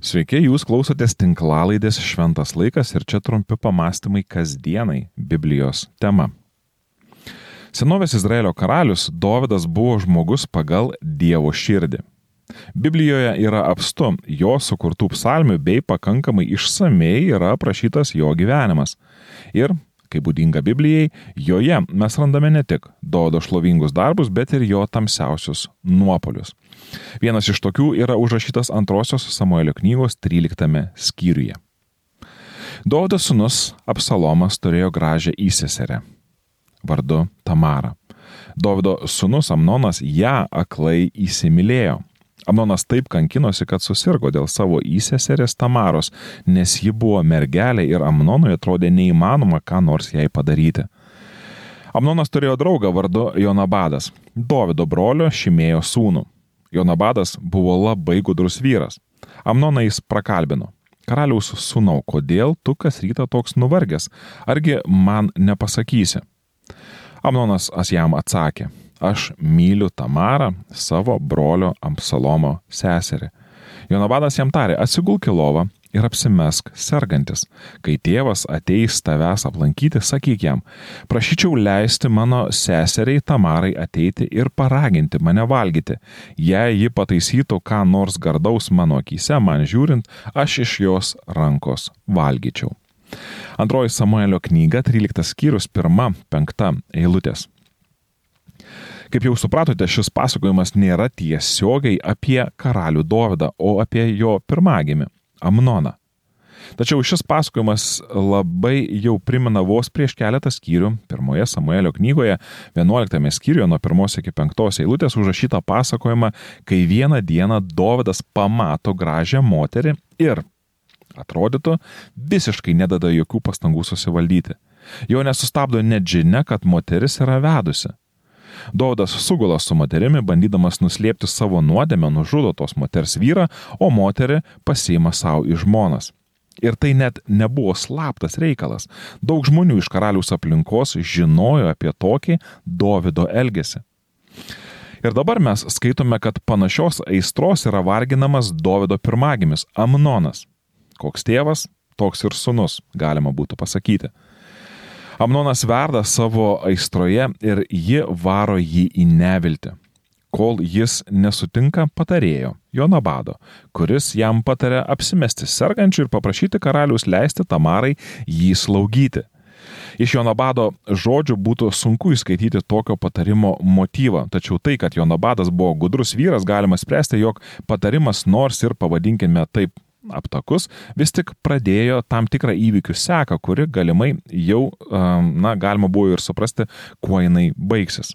Sveiki, jūs klausotės tinklalaidės Šventas laikas ir čia trumpi pamastymai kasdienai Biblijos tema. Senovės Izraelio karalius Dovydas buvo žmogus pagal Dievo širdį. Biblijoje yra apstu jo sukurtų psalmių bei pakankamai išsamei yra aprašytas jo gyvenimas. Ir kaip būdinga Biblijai, joje mes randame ne tik Dodo šlovingus darbus, bet ir jo tamsiausius nuopolius. Vienas iš tokių yra užrašytas antrosios Samuelio knygos 13 skyriuje. Dodo sunus Absalomas turėjo gražią įseserę vardu Tamara. Dovido sunus Amnonas ją aklai įsimylėjo Amnonas taip kankinosi, kad susirgo dėl savo įseserės Tamaros, nes ji buvo mergelė ir Amnonui atrodė neįmanoma ką nors jai padaryti. Amnonas turėjo draugą vardu Jonabadas, Dovido brolio Šimėjo sūnų. Jonabadas buvo labai gudrus vyras. Amnoną jis prakalbino. Karaliaus sūnau, kodėl tu kas rytą toks nuvargęs? Argi man nepasakysi? Amnonas jam atsakė, aš myliu Tamarą, savo brolio Amsalomo seserį. Jonabadas jam tarė, atsigulk į lovą ir apsimesk sergantis. Kai tėvas ateis tavęs aplankyti, sakyk jam, prašyčiau leisti mano seseriai Tamarai ateiti ir paraginti mane valgyti. Jei ji pataisytų ką nors gardaus mano akise, man žiūrint, aš iš jos rankos valgyčiau. Antroji Samuelio knyga, 13 skyrius, 1-5 eilutės. Kaip jau supratote, šis pasakojimas nėra tiesiogiai apie karalių Dovydą, o apie jo pirmagimį - Amnoną. Tačiau šis pasakojimas labai jau primena vos prieš keletą skyrių, pirmoje Samuelio knygoje, 11 skyriuje nuo 1 iki 5 eilutės užrašytą pasakojimą, kai vieną dieną Dovydas pamato gražią moterį ir, atrodytų, visiškai nedada jokių pastangų susivaldyti. Jo nesustabdo net žinia, kad moteris yra vedusi. Dovydas sugula su moterimi, bandydamas nuslėpti savo nuodėmę, nužudo tos moters vyrą, o moterį pasiima savo į žmonas. Ir tai net nebuvo slaptas reikalas. Daug žmonių iš karaliaus aplinkos žinojo apie tokį Dovido elgesį. Ir dabar mes skaitome, kad panašios aistros yra varginamas Dovido pirmagimis Amnonas. Koks tėvas, toks ir sunus, galima būtų pasakyti. Amnonas verda savo aistroje ir ji varo jį į neviltį, kol jis nesutinka patarėjo, Jonabado, kuris jam patarė apsimesti sergančių ir paprašyti karalius leisti Tamarai jį slaugyti. Iš Jonabado žodžių būtų sunku įskaityti tokio patarimo motyvą, tačiau tai, kad Jonabadas buvo gudrus vyras, galima spręsti, jog patarimas nors ir pavadinkime taip aptakus, vis tik pradėjo tam tikrą įvykių seką, kuri galimai jau, na, galima buvo ir suprasti, kuo jinai baigsis.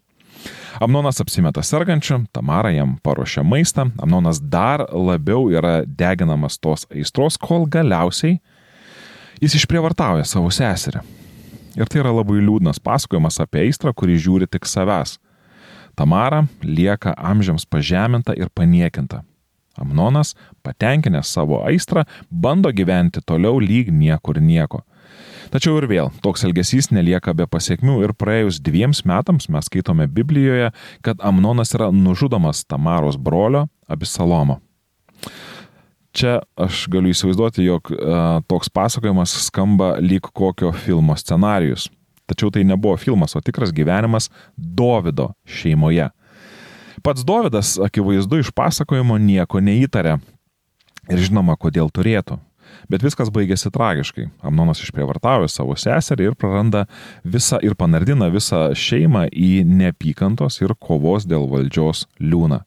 Amnonas apsimeta sergančiu, Tamara jam paruošia maistą, Amnonas dar labiau yra deginamas tos aistros, kol galiausiai jis išprievartauja savo seserį. Ir tai yra labai liūdnas pasakojimas apie aistrą, kuri žiūri tik savęs. Tamara lieka amžiams pažeminta ir paniekinta. Amnonas, patenkinęs savo aistrą, bando gyventi toliau lyg niekur nieko. Tačiau ir vėl, toks elgesys nelieka be pasiekmių ir praėjus dviems metams mes skaitome Biblijoje, kad Amnonas yra nužudomas Tamaros brolio Abisalomo. Čia aš galiu įsivaizduoti, jog a, toks pasakojimas skamba lyg kokio filmo scenarius. Tačiau tai nebuvo filmas, o tikras gyvenimas Dovido šeimoje. Pats Dovydas, akivaizdu, iš pasakojimo nieko neįtarė. Ir žinoma, kodėl turėtų. Bet viskas baigėsi tragiškai. Amnonas išprievartavo savo seserį ir praranda visą ir panardina visą šeimą į neapykantos ir kovos dėl valdžios liūną.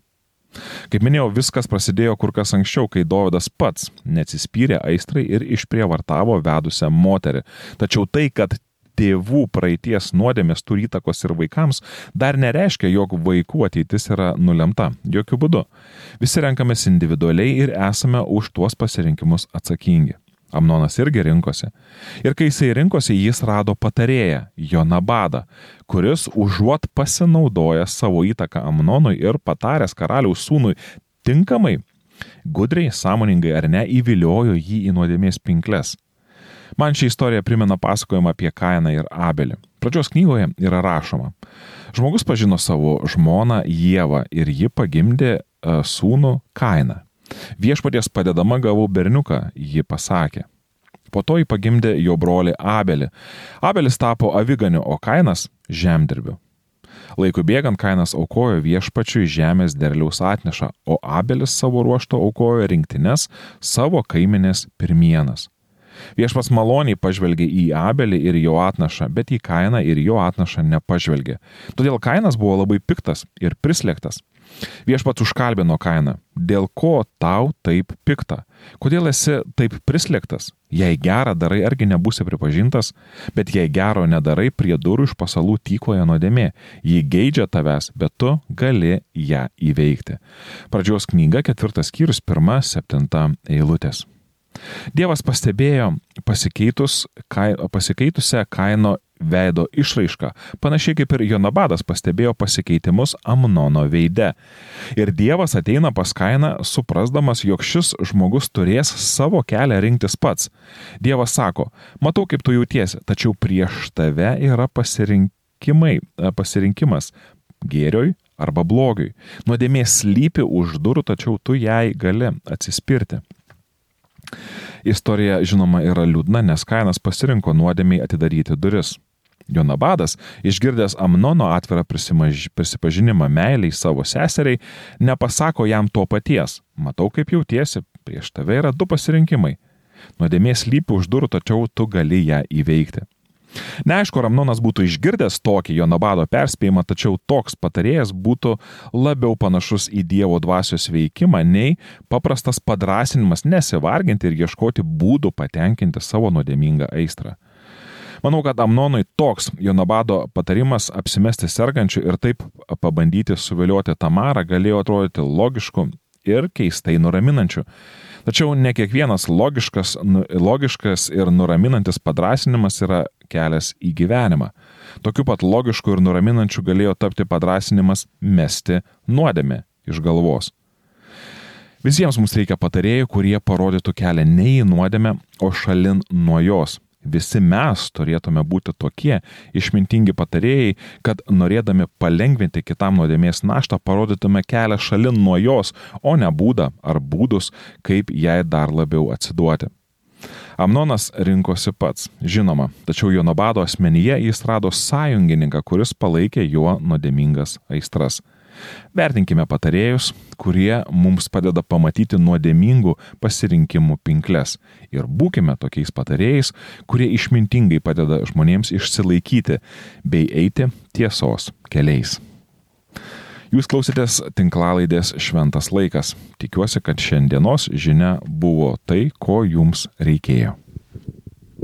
Kaip minėjau, viskas prasidėjo kur kas anksčiau, kai Dovydas pats neatsispyrė aistrai ir išprievartavo vedusią moterį. Tačiau tai, kad tėvų praeities nuodėmės turi įtakos ir vaikams, dar nereiškia, jog vaikų ateitis yra nulemta. Jokių būdų. Visi renkamės individualiai ir esame už tuos pasirinkimus atsakingi. Amnonas irgi rinkosi. Ir kai jisai rinkosi, jis rado patarėją, Jonabadą, kuris užuot pasinaudojęs savo įtaką Amnonui ir pataręs karaliaus sūnui tinkamai, gudriai, sąmoningai ar ne, įviliojo jį į nuodėmės pinkles. Man ši istorija primena pasakojimą apie Kainą ir Abelį. Pradžios knygoje yra rašoma. Žmogus pažino savo žmoną Jėvą ir ji pagimdė e, sūnų Kainą. Viešpaties padedama gavau berniuką, ji pasakė. Po to jį pagimdė jo broli Abelį. Abelis tapo aviganiu, o Kainas - žemdirbiu. Laikui bėgant Kainas aukojo viešpačiui žemės derliaus atneša, o Abelis savo ruošto aukojo rinktinės savo kaiminės pirmienas. Viešpas maloniai pažvelgė į Abelį ir jo atnašą, bet į Kainą ir jo atnašą nepažvelgė. Todėl Kainas buvo labai piktas ir prislėgtas. Viešpats užkalbino kainą. Dėl ko tau taip pikta? Kodėl esi taip prislėgtas? Jei gerą darai, argi nebūsi pripažintas, bet jei gero nedarai, prie durų iš pasalų tykoja nuodėmė. Ji geidžia tavęs, bet tu gali ją įveikti. Pradžios knyga, ketvirtas skyrius, pirma, septinta eilutės. Dievas pastebėjo pasikeitus, kai, pasikeitusią kaino veido išraišką, panašiai kaip ir Jonabadas pastebėjo pasikeitimus Amnono veide. Ir Dievas ateina pas Kainą, suprasdamas, jog šis žmogus turės savo kelią rinktis pats. Dievas sako, matau, kaip tu jautiesi, tačiau prieš tave yra e, pasirinkimas gėrioj arba blogiui. Nuodėmė slypi už durų, tačiau tu jai gali atsispirti. Istorija, žinoma, yra liūdna, nes Kainas pasirinko nuodėmiai atidaryti duris. Jonabadas, išgirdęs Amnono atvirą prisipažinimą meiliai savo seseriai, nepasako jam to paties. Matau, kaip jautiesi, prieš tave yra du pasirinkimai. Nuodėmės lypi už durų, tačiau tu gali ją įveikti. Neaišku, Ramnonas būtų išgirdęs tokį Jonabado perspėjimą, tačiau toks patarėjas būtų labiau panašus į Dievo dvasios veikimą nei paprastas padrasinimas nesivarginti ir ieškoti būdų patenkinti savo nuodėmingą aistrą. Manau, kad Amnonui toks Jonabado patarimas apsimesti sergančiu ir taip pabandyti suvilioti Tamarą galėjo atrodyti logišku ir keistai nuraminančiu. Tačiau ne kiekvienas logiškas, nu, logiškas ir nuraminantis padrasinimas yra kelias į gyvenimą. Tokiu pat logišku ir nuraminančiu galėjo tapti padrasinimas mesti nuodėmę iš galvos. Visiems mums reikia patarėjų, kurie parodytų kelią ne į nuodėmę, o šalin nuo jos. Visi mes turėtume būti tokie išmintingi patarėjai, kad norėdami palengvinti kitam nuodėmės naštą parodytume kelią šalin nuo jos, o ne būdą ar būdus, kaip jai dar labiau atsiduoti. Amnonas rinkosi pats, žinoma, tačiau Jonabado asmenyje jis rado sąjungininką, kuris palaikė jo nuodėmingas aistras. Vertinkime patarėjus, kurie mums padeda pamatyti nuodėmingų pasirinkimų pinkles ir būkime tokiais patarėjais, kurie išmintingai padeda žmonėms išsilaikyti bei eiti tiesos keliais. Jūs klausėtės tinklalaidės Šventas laikas. Tikiuosi, kad šiandienos žinia buvo tai, ko jums reikėjo.